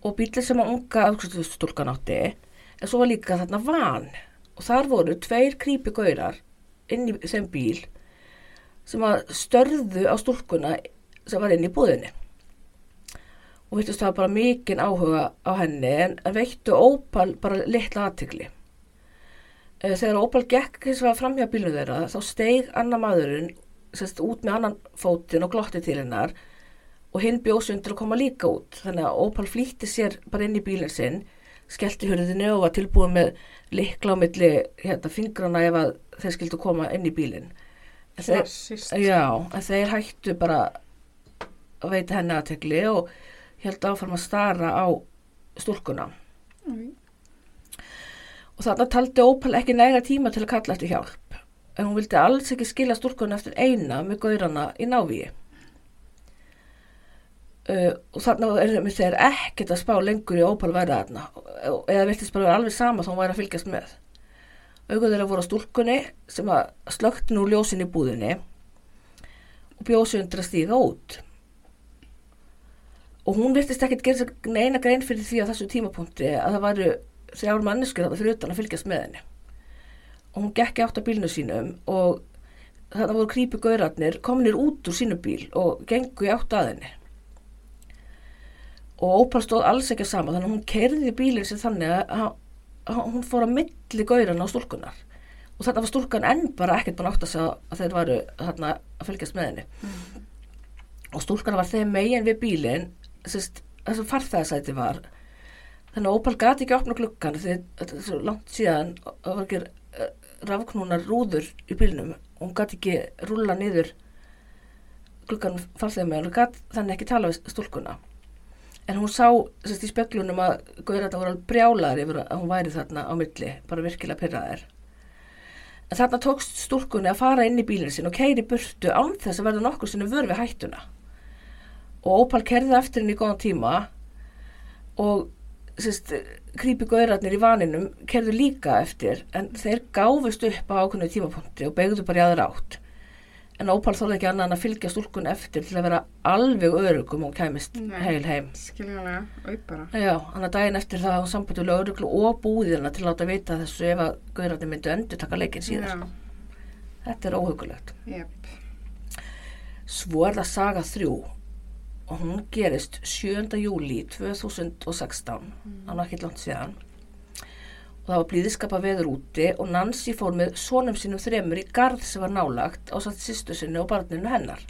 og bílinn sem að unga afkvæmstúlkan átti en svo var líka þarna van. Og þar voru tveir creepy gaurar inn í þeim bíl sem að störðu á stúlkuna sem var inn í búðinni. Og veittust það bara mikinn áhuga á henni en, veittu Opal bara litla aðtegli Þegar Opal gekk hins vegar framhjá bílnu þeirra þá steig annar maðurinn sérst, út með annan fótinn og glotti til hennar og hinn bjóðs undir að koma líka út. Þannig að Opal flýtti sér bara inn í bílinn sinn, skellti hurðinu og var tilbúin með likla á milli hérna, fingrana ef þeir skildu koma inn í bílinn. Þeir, já, þeir hættu bara að veita henni aðtekli og held áfram að stara á stúlkuna. Új. Og þarna taldi Opal ekki næga tíma til að kalla eftir hjálp. En hún vildi alls ekki skilja stúlkunni eftir eina með gaurana í návíi. Uh, og þarna er þeir ekkert að spá lengur í Opal væri þarna. Eða viltist bara vera alveg sama þá hún væri að fylgjast með. Augur þeirra voru á stúlkunni sem að slökti nú ljósin í búðinni og bjósi undir að stíga út. Og hún virtist ekkert gera neina grein fyrir því á þessu tímapunkti að það væru þrjár manneskur þarna fyrir utan að fylgjast með henni. Og hún gekk átt að bílnu sínum og þarna voru krípi gaurarnir kominir út úr sínu bíl og gengu í átt að henni. Og Ópal stóð alls ekki sama þannig að hún kerði bílinn sér þannig að að- hún fór að milli gaurana á stúlkunar. Og þarna var stúlkan enn bara ekkert búin átt að segja að þeir varu þarna að fylgjast með henni. Og stúlkan var þeim megin við bílinn, þess að farþæðasæti var Þannig að Opal gati ekki að opna gluggan því þetta er svo langt síðan og það var ekki uh, rafknúnar rúður í bílnum. Og hún gati ekki rúla niður gluggan farþegum með og gati þannig ekki tala við stúlkuna. en hún sá sérst, í speklunum að Gaurarna voru alveg brjálaðir yfir að hún væri þarna á milli, bara virkilega pyrraðir en þarna tókst stúlkunni að fara inn í bílinn sin og keiri burtu án þess að verða nokkur sinni vör við hættuna. Og Opal kerði eftir henni í góðan tíma og creepy gaurarnir í vaninum kerðu líka eftir en þeir gáfust upp á ákveðinu tímapunkti og begðu bara í aðra átt en Opal þóði ekki annað en að fylgja stúlkun eftir til að vera alveg örugum og kæmist Nei. heil heim Skiljanlega, og bara. Já, hann að daginn eftir það á sambandi lögreglu og búðina til að láta vita þessu ef að gaurarnir myndu endur taka leikinn síðan Þetta er óhugulegt jep. Svo er það saga þrjú og hún gerist 7. júli 2016 hann var ekki langt síðan. Og það var blíðiskapa veður úti og Nancy fór með sonum sínum þremur í garð sem var nálagt á satt sýstu sinni og barninu hennar.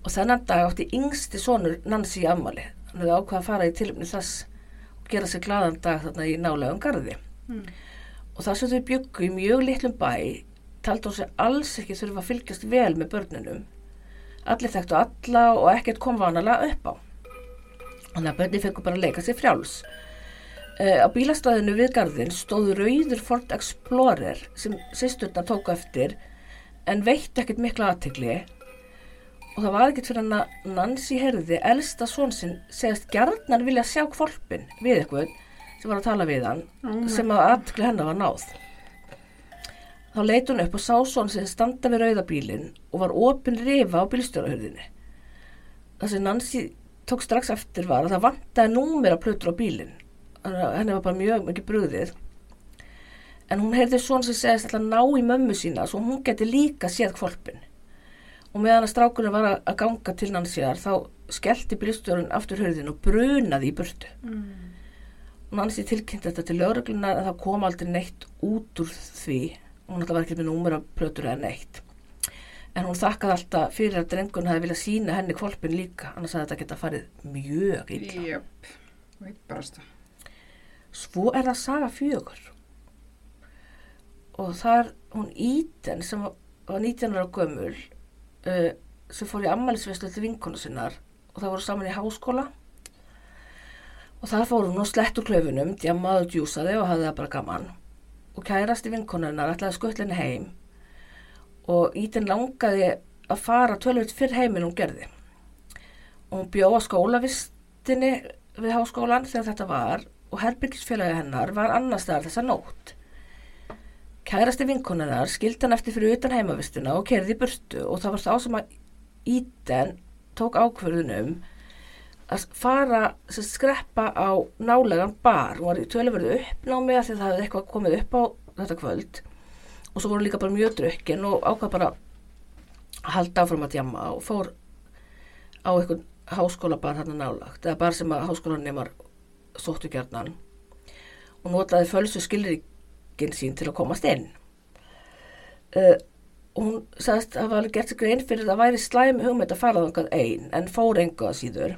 Og þennan dag átti yngsti sonur Nancy í afmæli. Hann hefði ákvað að fara í tilumni þess og gera sér glaðan dag þarna í nálegum garði. Mm. og þar sem þau byggu í mjög litlum bæ taldi hún sér alls ekki þurfa að fylgjast vel með börnunum allir þekktu alla og ekkert kom vanalega upp á. Þannig að börni fengur bara að leika sér frjáls. Uh, á bílastæðinu við garðin stóð rauður Ford Explorer sem sýsturna tóku eftir en veitt ekkert mikla aðtegli og það var ekkert fyrir hann að Nancy herði elsta són sinn segast gjarnan vilja sjá kvolpin við eitthvað sem var að tala við hann my sem að aðtegli hennar var náð þá leit hún upp og sá són sem standa við rauðabílin og var opin rifa á bílstjórahörðinni það sem Nancy tók strax eftir var að það vantaði númera plötur á bílin Þannig að henni var bara mjög mikið brugðið. En hún heyrði svona sem segist alltaf ná í mömmu sína svo hún geti líka séð kvolpin og meðan að strákunni var að- að ganga til Nancyar þá skellti bílstjórun aftur hörðin og brunaði í burtu. Mm. Nancy tilkynnt þetta til lögreglunar en það kom aldrei neitt út úr því hún alltaf var ekki með númera plötur eða neitt. En hún þakkaði alltaf fyrir að drengun hafi viljað sína henni kvolpin líka annars að þetta geta farið mjög illa. Jep, veit bara stað. Svo er það saga fjögur. Og það er hún Íten sem var 19 ára gömul uh, sem fór í ammælisveislu til vinkonu sinnar og það voru saman í háskóla. Og þar fór hún á slettu klöfunum, djammaði og djúsaði og hafði það bara gaman og kærasti vinkonunnar ætlaði að skuttla henni heim og Íten langaði að fara tölvöld fyrr heim en hún gerði og hún bjó á skólavistinni við háskólan þegar þetta var og herbyrgisfélagi hennar var annars staðar þessa nótt. Kærasti vinkonunnar skildi hann eftir fyrir utan heimavistuna og kerði í burtu og það var þá sem að Íten tók ákvörðunum að fara sem skreppa á nálegan bar. Hún var í töluverðu uppnámi að því það hefði eitthvað komið upp á þetta kvöld og svo voru líka bara mjög drukkin og ákvað bara að halda áfram að djamma og fór á eitthvað háskólabar hann nálagt eða bar sem að háskólanemar sóttu gjarnan og notaði fölsu skilríkin sín til að komast inn. Uh, og hún sagðist að hafa alveg gert sig grein fyrir að það væri slæm hugmynd að fara þangað ein en fór engu að síður.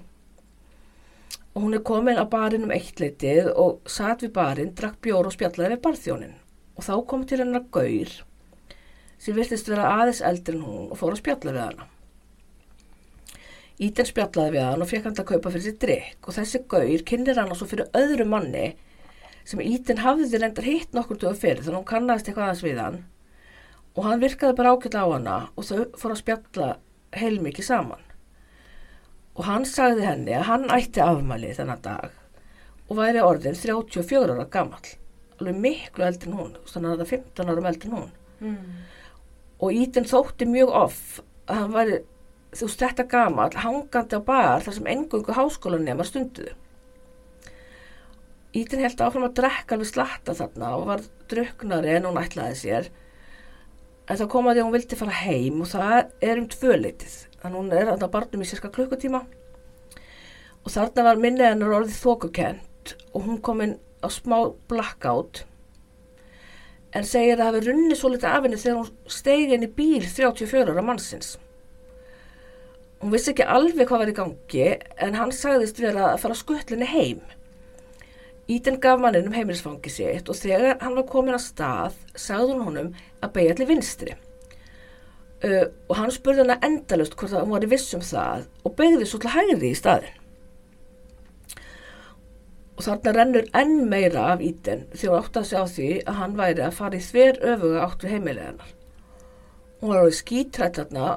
Og hún er komin á barinn um eitt leitið og satt við barinn, drakk bjór og spjallaði við barþjónin. Og þá kom til hennar gaur sem virtist vera aðeins eldri en hún og fór að spjalla við hana. Íten spjallaði við hann og fekk hann að kaupa fyrir sér drikk og þessi gaur kynir hann svo fyrir öðru manni sem Íten hafði reyndar hitt nokkur dögu fyrir þannig að hún kannast eitthvað aðeins við hann og hann virkaði bara ágætla á hana og þau fór að spjalla heilmikið saman og hann sagði henni að hann ætti afmæli þennan dag og væri orðin 34 ára gamall alveg miklu eldri en hún þannig að það er 15 árum eldri en hún Mm. og Íten þótti mjög off að hann væri þú veist þetta gamall hangandi á bar þar sem engungu háskólanemar stunduðu. Íten held áfram að drekka alveg slatta þarna og var druknari en hún ætlaði sér en það kom að því að hún vildi fara heim og það er um tvöleitið þannig hún er að barnum í sérska klukkutíma og þarna var minnið hennar orðið þókukent og hún kom inn á smá blackout en segir að hafi runnið svo litið af henni þegar hún steigi inn í bíl 34 ára mannsins. Hún vissi ekki alveg hvað var í gangi en hann sagðist vera að fara skuttlinni heim. Íten gaf manninum heimilisfangi sitt og þegar hann var komin að stað sagði hún honum að beigja til vinstri. Uh, og hann spurði hana endalust hvort að hún var í viss um það og beigði svo til hægri í staðin. og þarna rennur enn meira af íten því hún átti að segja á því að hann væri að fara í þver öfuga átt við heimilið hennar. Hún var alveg skítrætt þarna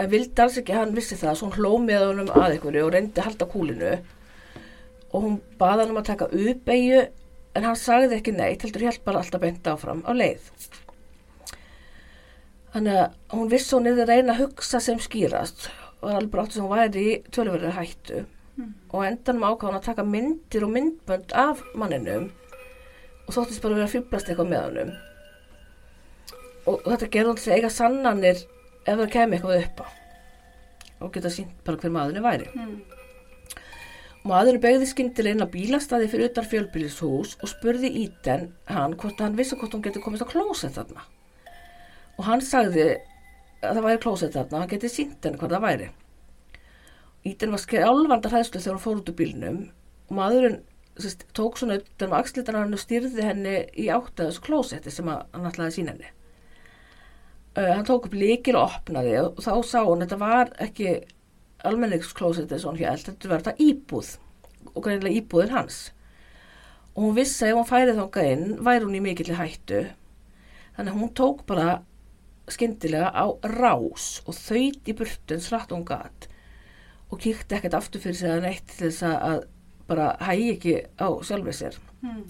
en vildi alls ekki hann vissi það svo hún hló með honum að einhverju og reyndi að halda kúlinu og hún baða hann um að taka uppeyju en hann sagði ekki neitt, heldur bara alltaf beint áfram á leið. Þannig að hún vissi hún yfir að reyna að hugsa sem skýrast. Og var alveg brátt sem hún væri í tölverið hættu. Og endanum ákváðan að taka myndir og myndbönd af manninum og þóttist bara að vera að fýblast eitthvað með honum. Og þetta gerði hún til eiga sannanir ef það kemi eitthvað upp á. Og geta sínt bara hver maðurinn væri. Mm. maðurinn begði skyndilega inn á bílastæði fyrir utan fjölbýlishús og spurði Íten hann hvort hann vissi hvort hún geti komist á klósett þarna og hann sagði að það væri klósett þarna og hann geti sínt henni hvað það væri. Íten var skjálfanda hræðslu þegar hún fór út úr bílnum. Og maðurinn sérst, tók svona utan á axlitan hann og styrði henni í áttaðus klósetti sem hann ætlaði að sína henni. Uh, hann tók upp líkil og opnaði og þá sá hún þetta var ekki almenningsklósetti og hann hélt, þetta var þetta íbúð og greinilega íbúðin hans. Og hún vissi að ef hún færið þangað inn væri hún í mikill hættu. Þannig hún tók bara skyndilega á rás og þaut í burtun srætt hún gat og kíkti ekkert aftur fyrir sig að neitt til þess að- bara hægi ekki á sjálfur sér. Mm.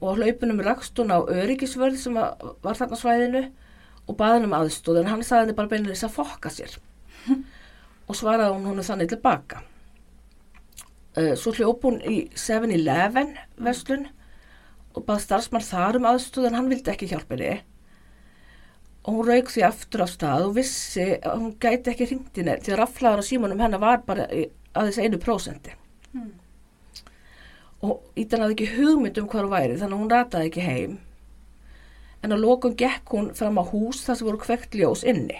og á hlaupunum rakst hún á öryggisvörð sem var þarna svæðinu og baði hann um aðstóð en hann sagði henni bara beinlega að fokka sér. Og svaraði hún hún þannig tilbaka. Uh, svo hljóp hún í 7-Eleven verslun og baði starfsmann þar um aðstóð en hann vildi ekki hjálpa henni og hún rauk því aftur á stað og vissi að hún gæti ekki hringt henni því að raflaður á símanum hennar var bara í- aðeins einu prósenti. Mm. og Ítan hafði ekki hugmynd um hvað hún væri þannig að hún rataði ekki heim. En að lokum gekk hún fram á hús þar sem voru kvekt ljós inni.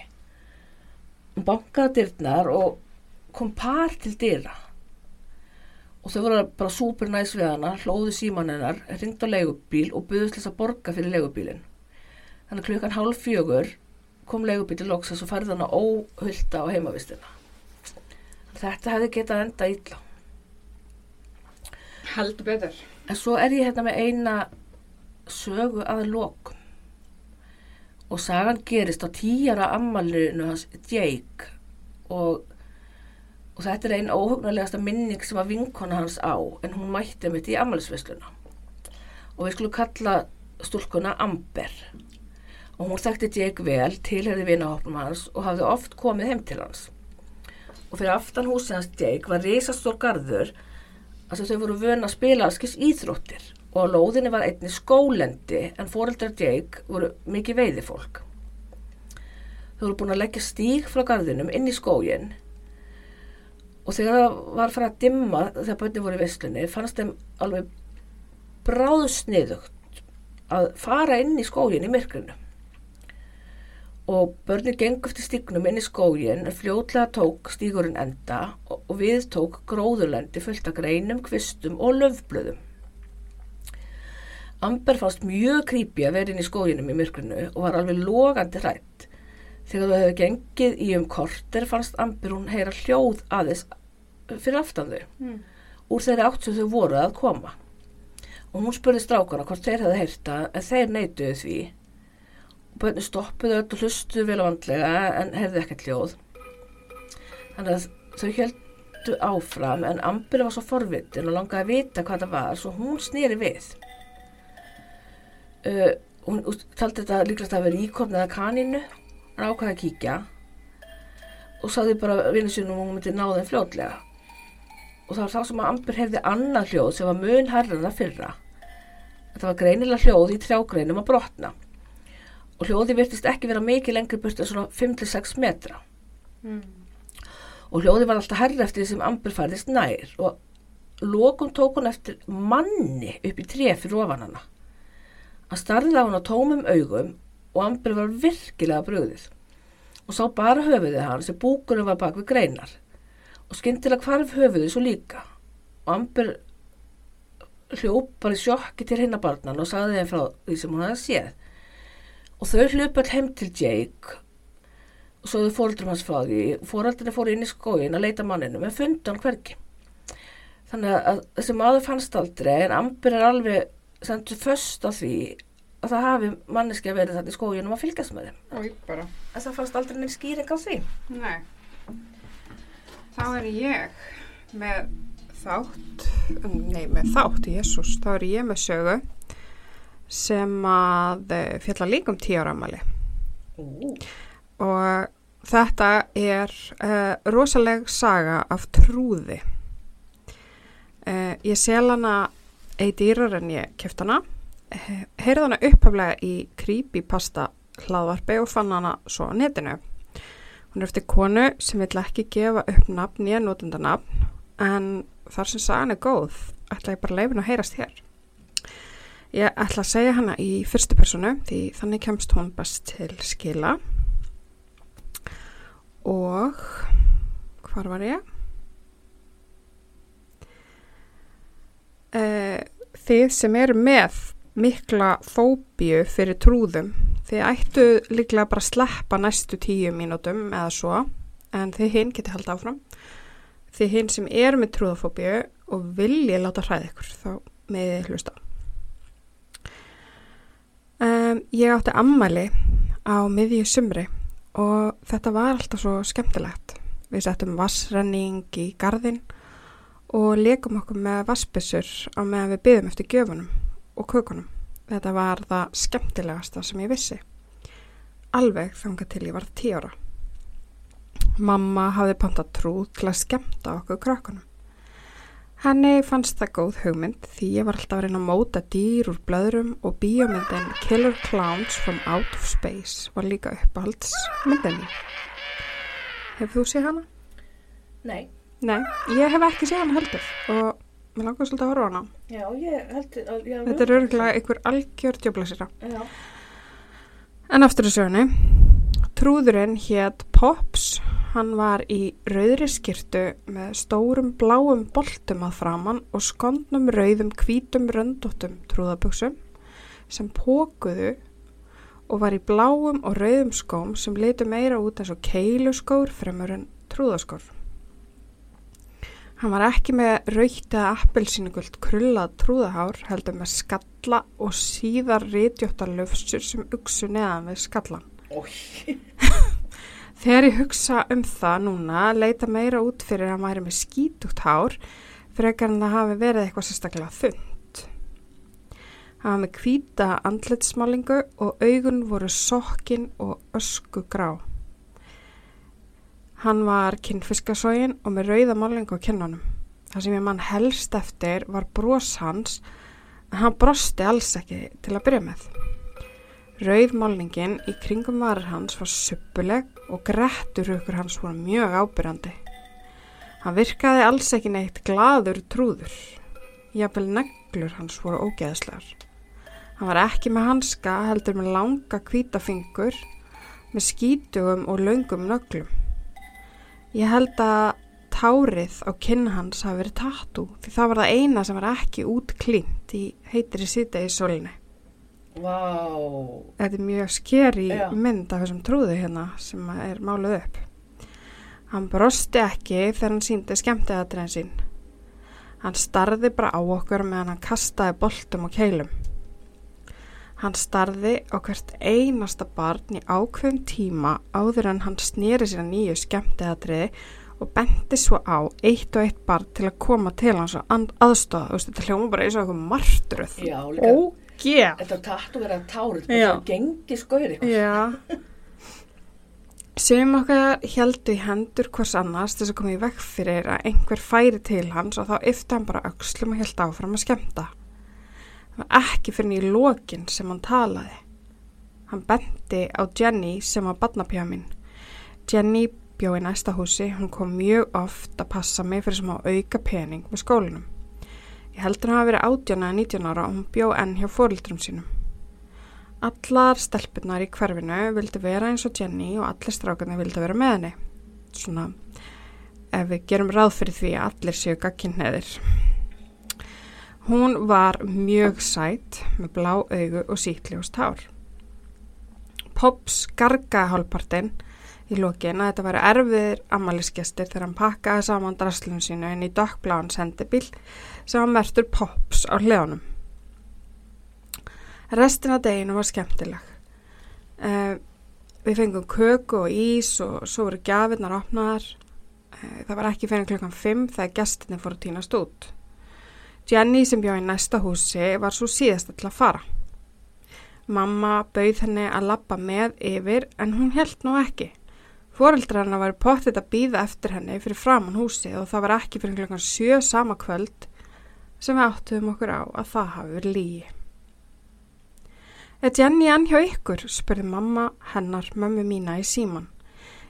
Hún bankaði dyrnar og kom par til dyra. Og þau voru bara súper næs við hana hlóðu síman hennar, ringd á leigubíl og buðust til þess að borga fyrir leigubílin þannig að klukkan hálf fjögur kom leigubíl til loksas og færði hana óhulta á heimavistina þetta hefði getað enda illa Heldur betur. En svo er ég hérna með eina sögu að lokum. Og sagan gerist á tíjara ammalinu hans Jake og, og þetta er einn óhugnulegasta minning sem að vinkona hans á en hún mætti mitt í ammalisvesluna. Og við skulum kalla stúlkuna Amber. Og hún þekkti Jake vel, tilherði vinahopnum hans og hafði oft komið heim til hans. Og fyrir aftan húsið hans Jake var risastór garður að þau voru vön að spila alskis íþróttir og á lóðinni var einni skólendi en foreldrar Jake voru mikið veiði fólk. Þau voru búin að leggja stíg frá garðinum inn í skógin og þegar það var fyrir að dimma þegar bönni voru í veslunni fannst þeim alveg bráðsniðugt að fara inn í skógin í myrkrinu. Og börnir gengur eftir stígnum inn í skógin en fljótlega tók stígurinn enda og, og við tók gróðurlendi fullt af greinum, kvistum og löfblöðum. Amber fannst mjög creepy að vera inn í skóginum í myrkrinu og var alveg logandi hrætt. Þegar þau hefðu gengið í um korter fannst Amber hún heyra hljóð aðeins fyrir aftan þau Mm. úr þeirri átt sem þau voru að koma. Og hún spurði strákana hvort þeir hefði heyrta en þeir neituðu því. Og bönni stoppuðu öll og hlustuðu vel á vandlega en heyrði ekkert hljóð. Þannig að þau heldu áfram en Amber var svo forvitin og langaði að vita hvað það var svo hún snýri við. Uh, hún taldi þetta líklast að vera íkorn eða kanínu hann ákvaði að kíkja og sagði bara vinnu sínum hún myndi ná þeim fljótlega og það var þá sem að Amber heyrði annað hljóð sem var mun herra en það fyrra þetta var greinilega hljóð í trjágreinum að brotna og hljóði virtist ekki vera mikið lengri burt en svona 5-6 metra. Mm. og hljóði var alltaf herra eftir því sem Amber færðist nær. Og lokum tók hún eftir manni upp í tré fyrir ofan hana. Hann starði á hann á tómum augum og Amber var virkilega brugðið. Og sá bara höfuðið hans sem búkurinn var bak við greinar. Og skyndilega hvarf höfuðið svo líka. Og Amber hljóp bara í sjokki til hinnabarnan og sagði þeim frá því sem hún hafði séð og þau hljóp all heim til Jake. Og svo þau fóreldrum hans frá því. Fóreldrarnir fóru inn í skóin að leita manninum en fundu hann hvergi. Þannig að þessi maður fannst aldrei en Amber er alveg sendur föst á því að það hafi manneski verið þetta í skóginum að fylgjast með þeim. Og bara. En það fannst aldrei neinn skýring á því. Nei. Þá er ég með þátt, nei með þátt, jésús, þá er ég með sögu sem að eh, fjalla líka um tíu ára amali Ú, og þetta er uh, rosaleg saga af trúði. Uh, ég sel hana ei dýrar en ég keft hana, heyrði hana upphaflega í creepypasta hlaðvarpi og fann hana svo á netinu. Hún er eftir konu sem vill ekki gefa upp nafn nýja notendanafn en þar sem sagan er góð ætla ég bara leifin að heyrast hér. Ég ætla að segja hana í fyrstu personu því þannig kemst hún best til skila. Og hvar var ég? Uh, þið sem eru með mikla fóbíu fyrir trúðum þið ættu líklega bara að sleppa næstu tíu mínútum eða svo en þið hinn geti haldið áfram. Þið hinn sem eru með trúðafóbíu og vilji láta hræða ykkur þá með hlusta um, ég átti ammæli á miðju sumri og þetta var alltaf svo skemmtilegt við settum vassrenning í gardin og leikum okkur með vassbissur á meðan við byggðum eftir gjöfunum og kökunum. Þetta var það skemmtilegasta sem ég vissi. Alveg þangað til ég var tí ára. Mamma hafði pantað trúð til að skemmta okkur krökkunum. Henni fannst það góð hugmynd því ég var alltaf að reyna að móta dýr úr blöðrum og bíómyndin Killer Clowns from Out of Space var líka uppáhaldsmyndinni. Hefur þú séð hana? nei, Nei, ég hef ekki séð hann heldur og mér langar svolítið að horfa á hana. já, ég held að já, Þetta er örgulega einhver algjör djöflasira. já, En aftur að sögni, trúðurinn hétt Pops, hann var í rauðri skirtu með stórum bláum boltum að framann og skondnum rauðum hvítum röndóttum trúðaböksum sem pókuðu og var í bláum og rauðum skóm sem litu meira út eins og keiluskór fremur en trúðaskór. Hann var ekki með raukt eða appelsínugult krullað trúðahár heldur með skalla og síðar rítjóttar löfsur sem uksu neðan við skallan. Þegar ég hugsa um það núna leita meira út fyrir að hann væri með skítugt hár frekar en það hafi verið eitthvað sérstaklega þund. Hann var með hvíta andlitsmálingu og augun voru sokkin og ösku grá. Hann var kinnfiskasógin og með rauða málingu á kinnunum. Það sem ég mann helst eftir var bros hans en hann brosti alls ekki til að byrja með. Rauðmálningin í kringum varir hans var suppuleg og grettur ykkur hans voru mjög ábyrjandi. Hann virkaði alls ekki neitt gladur trúður. Jafnvel neglur hans voru ógeðslegar. Hann var ekki með hanska heldur með langa hvítafingur með skítugum og löngum nöglum. Ég held að tárið á kinn hans hafi verið tattú því það var það eina sem var ekki útklínt í heitir í sýta í solinni. Vá, Þetta er mjög skeri Já. mynd af þessum trúðu hérna sem er máluð upp. Hann brosti ekki þegar hann síndi skemmtiðatriðin sín. Hann starði bara á okkur meðan hann kastaði boltum og keilum. Hann starði á hvert einasta barn í ákveðum tíma áður en hann snýri sér að nýju skemmtiðatriði og benti svo á eitt og eitt barn til að koma til hans og aðstoða. Þú veist, Þetta hljóma bara eins og eitthvað martröð. já, líka, Ógeð! þetta tattu verið að Já. bara gengi eitthvað. Já. Sum okkar heldu í hendur hvers annars þess að koma í vekk fyrir að einhver færi til hans og þá yfti hann bara öxlum og held áfram að skemmta. Það var ekki fyrir í lokin sem hann talaði. Hann benti á Jenny sem var badnapjá minn. Jenny bjó í næsta húsi, hún kom mjög oft að passa mig fyrir sem á auka pening með skólinum. Ég heldur hann hafi verið 18 eða 19 ára og hún bjó enn hjá fórildrum sínum. Allar stelpunar í hverfinu vildi vera eins og Jenny og allir strákarnir vildi vera með henni. Svona, ef við gerum ráð fyrir því að allir séu gagkinnheðir. Hún var mjög sætt með blá augu og sítljóst hár. Pops gargaði hálfpartinn í lokin að þetta væri erfiðir ammælisgestir þegar hann pakkaði saman draslun sínu inn í dökkbláan sendibíl sem var mertur Pops á hliðanum. Restin af deginu var skemmtileg. Uh, við fengum köku og ís og svo voru gafirnar opnaðar. Uh, það var ekki fyrir klukkan 5 þegar gestinni fór að týnast út. Jenny sem bjóði í næsta húsi var svo síðast til að fara. Mamma bauð henni að lappa með yfir en hún held nú ekki. Fóreldrar hennar var pottit að býða eftir henni fyrir framann húsi og það var ekki fyrir klukkan sjö sama kvöld sem við áttuðum okkur á að það hafi verið lígi. Er Jenny enn hjá ykkur? spurði mamma hennar mömmu mína í síman.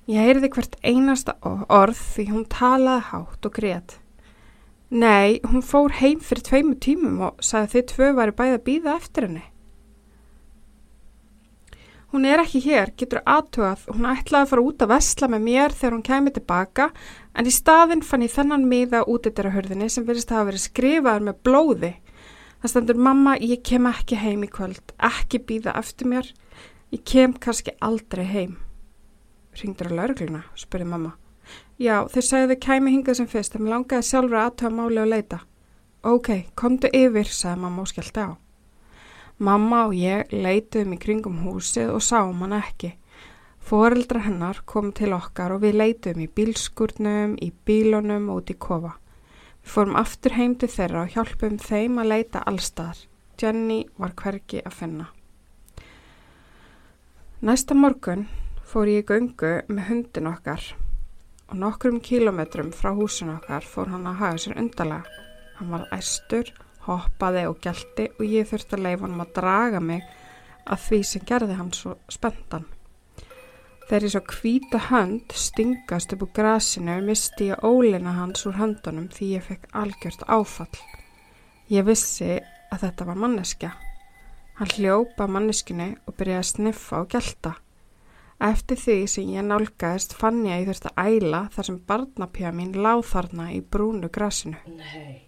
Ég heyrði hvert einasta orð því hún talaði hátt og greið. Nei, hún fór heim fyrir tveimu tímum og sagði þið tvö væri bæði að býða eftir henni. Hún er ekki hér, getur aðtugað, hún ætlaði að fara út að vesla með mér þegar hún kemur tilbaka en í staðin fann ég þennan miða út eftir að hörðinni sem verðist að hafa verið skrifaður með blóði. Það stendur mamma, ég kem ekki heim í kvöld, ekki býða eftir mér, ég kem kannski aldrei heim. Ringdur á laurugluna, spurði mamma. Já, þau sagði þau kæmi hingað sem fyrst, en langaði sjálfur að aðtöða máli og leita. Ok, komdu yfir, sagði mamma og skellti á. Mamma og ég leituðum í kringum húsið og sáum hann ekki. Fóreldra hennar kom til okkar og við leituðum í bílskurnum, í bílunum og út í kofa. Við fórum aftur heim til þeirra og hjálpum þeim að leita allstaðar. Jenny var hverki að finna. Næsta morgun fór ég í göngu með hundin okkar og nokkrum kílometrum frá húsin okkar fór hann að hafa sér undarlega. Hann var æstur hoppaði og gælti og ég þurfti að leifa hann að draga mig að því sem gerði hann svo spentan. Þegar ég svo kvíta hönd stingast upp úr grasinu misti ég ólina hans úr höndunum því ég fekk algjört áfall. Ég vissi að þetta var manneskja. Hann hljópa manneskinu og byrjaði að sniffa og gælta. Eftir því sem ég nálgæðist fann ég að ég þurfti að æla þar sem barnapjá mín láð þarna í brúnu grasinu. Nei.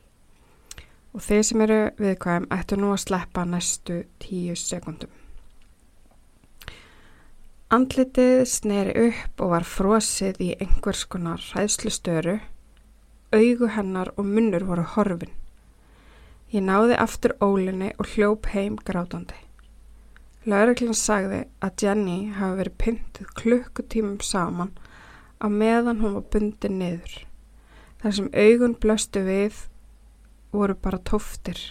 Og þeir sem eru viðkvæm ættu nú að sleppa næstu tíu sekundum. Andlitið sneri upp og var frosið í einhvers konar ræðslustöru. Augu hennar og munnur voru horfin. Ég náði aftur ólinni og hljóp heim grátandi. Lauruglinn sagði að Jenny hafi verið pyntið klukkutímum saman á meðan hún var bundið niður. Þar sem augun blöstu við voru bara tóftir.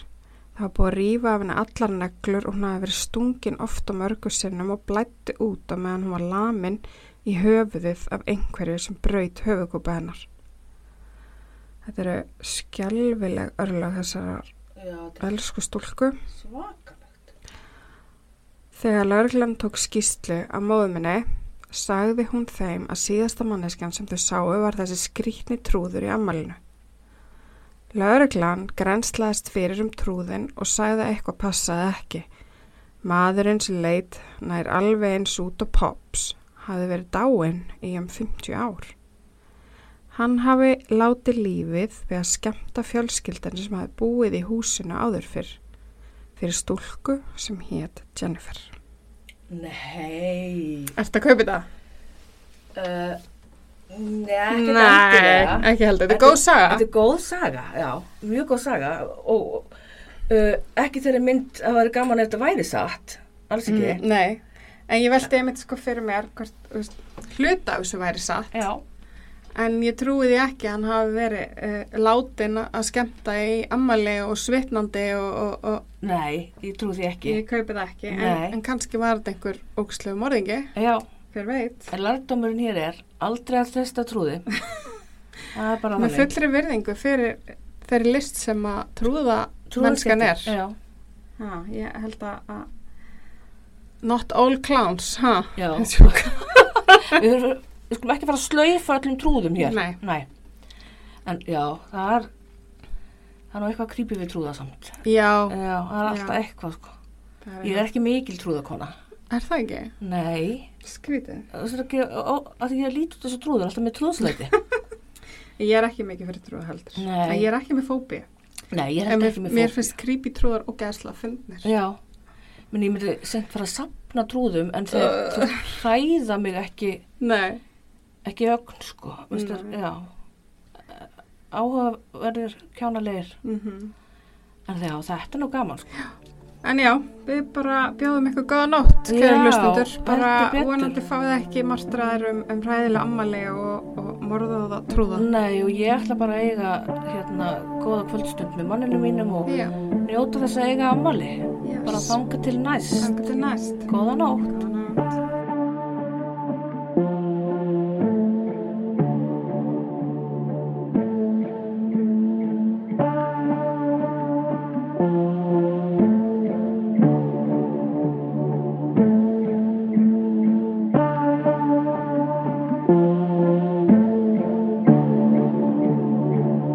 Það var búið að rýfa af henni allar neglur og hún hafi verið stungin oft á mörgu sinnum og blætti út á meðan hún var lamin í höfuðið af einhverju sem braut höfugúpa hennar. Þetta eru skjálfileg örlag þessar elsku stúlku. Svakalegt. Þegar laurglann tók skýstlu að móðuminni sagði hún þeim að síðasta manneskjan sem þau sáu var þessi skrítni trúður í ammalinu. Lauruglan grenslaðist fyrir um trúðin og sagði að eitthvað passaði ekki. Maðurinn sem leitt nær alveg eins út og pops hafi verið dáinn í um 50 ár. Hann hafi látið lífið við að skemta fjölskyldan sem hafi búið í húsinu áður fyrr, fyrir stúlku sem hétt Jennifer. Nei. Ertu að kaupa það? Uh, Nei, ekki Nei, ekki heldur. Þetta er góð saga. Þetta er góð saga, já, mjög góð saga og uh, ekki þeirri mynd að það væri gaman ef þetta væri satt, alls ekki. Mm, nei, en ég veldi einmitt sko fyrir mér hvort, hluta af þessu væri satt. Já, En ég trúi því ekki að hann hafi verið uh, látin að skemmta í ammali og svitnandi og, og, og nei, ég trú því ekki. ég kaupi það ekki. En, en kannski var þetta einhver ógslegu morðingi, Já, hver veit. en lærdomurinn hér er aldrei að þesta trúði. það er bara Með fullri virðingu fyrir þeirri list sem að trúða mennskan er. Já, Ha, ég held að not all clowns, ha? já. Við, við skulum ekki fara að slaufa öllum trúðum hér. Nei. En já, það er, það er nú eitthvað creepy við trúða samt. Já, Já, það er alltaf Já. eitthvað, sko. það Ég er ekki mikil trúðakona. Er það ekki? Nei, Skrítið. það er ekki, að ég lít út þessu trúður, alltaf með trúðsleiti. Ég er ekki mikið fyrir trúða heldur. Nei. Ég er ekki með fóbi. Nei, ég er En mér, ekki með mér fólk. finnst creepy trúðar og gæsla fyndnir. Já, menn ég myndi sent fara að sapna trúðum en þeir uh. hræða mig ekki Nei, ekki ögn sko Vistu, Nei. já áhugaverðir kjánalegir Mm en já, þetta er nú gaman sko En já, við bara bjóðum ykkur góða nótt, kæri Já, hlustundur. Bara vonandi fáið ekki martraðir um, um ræðilega ammali og, og morðaða trúða. Nei, og ég ætla bara að eiga hérna góða kvöldstund með manninu mínum og Já, njóta þess að eiga ammali yes. bara þanga til næst til næst. góða nótt Góða nótt.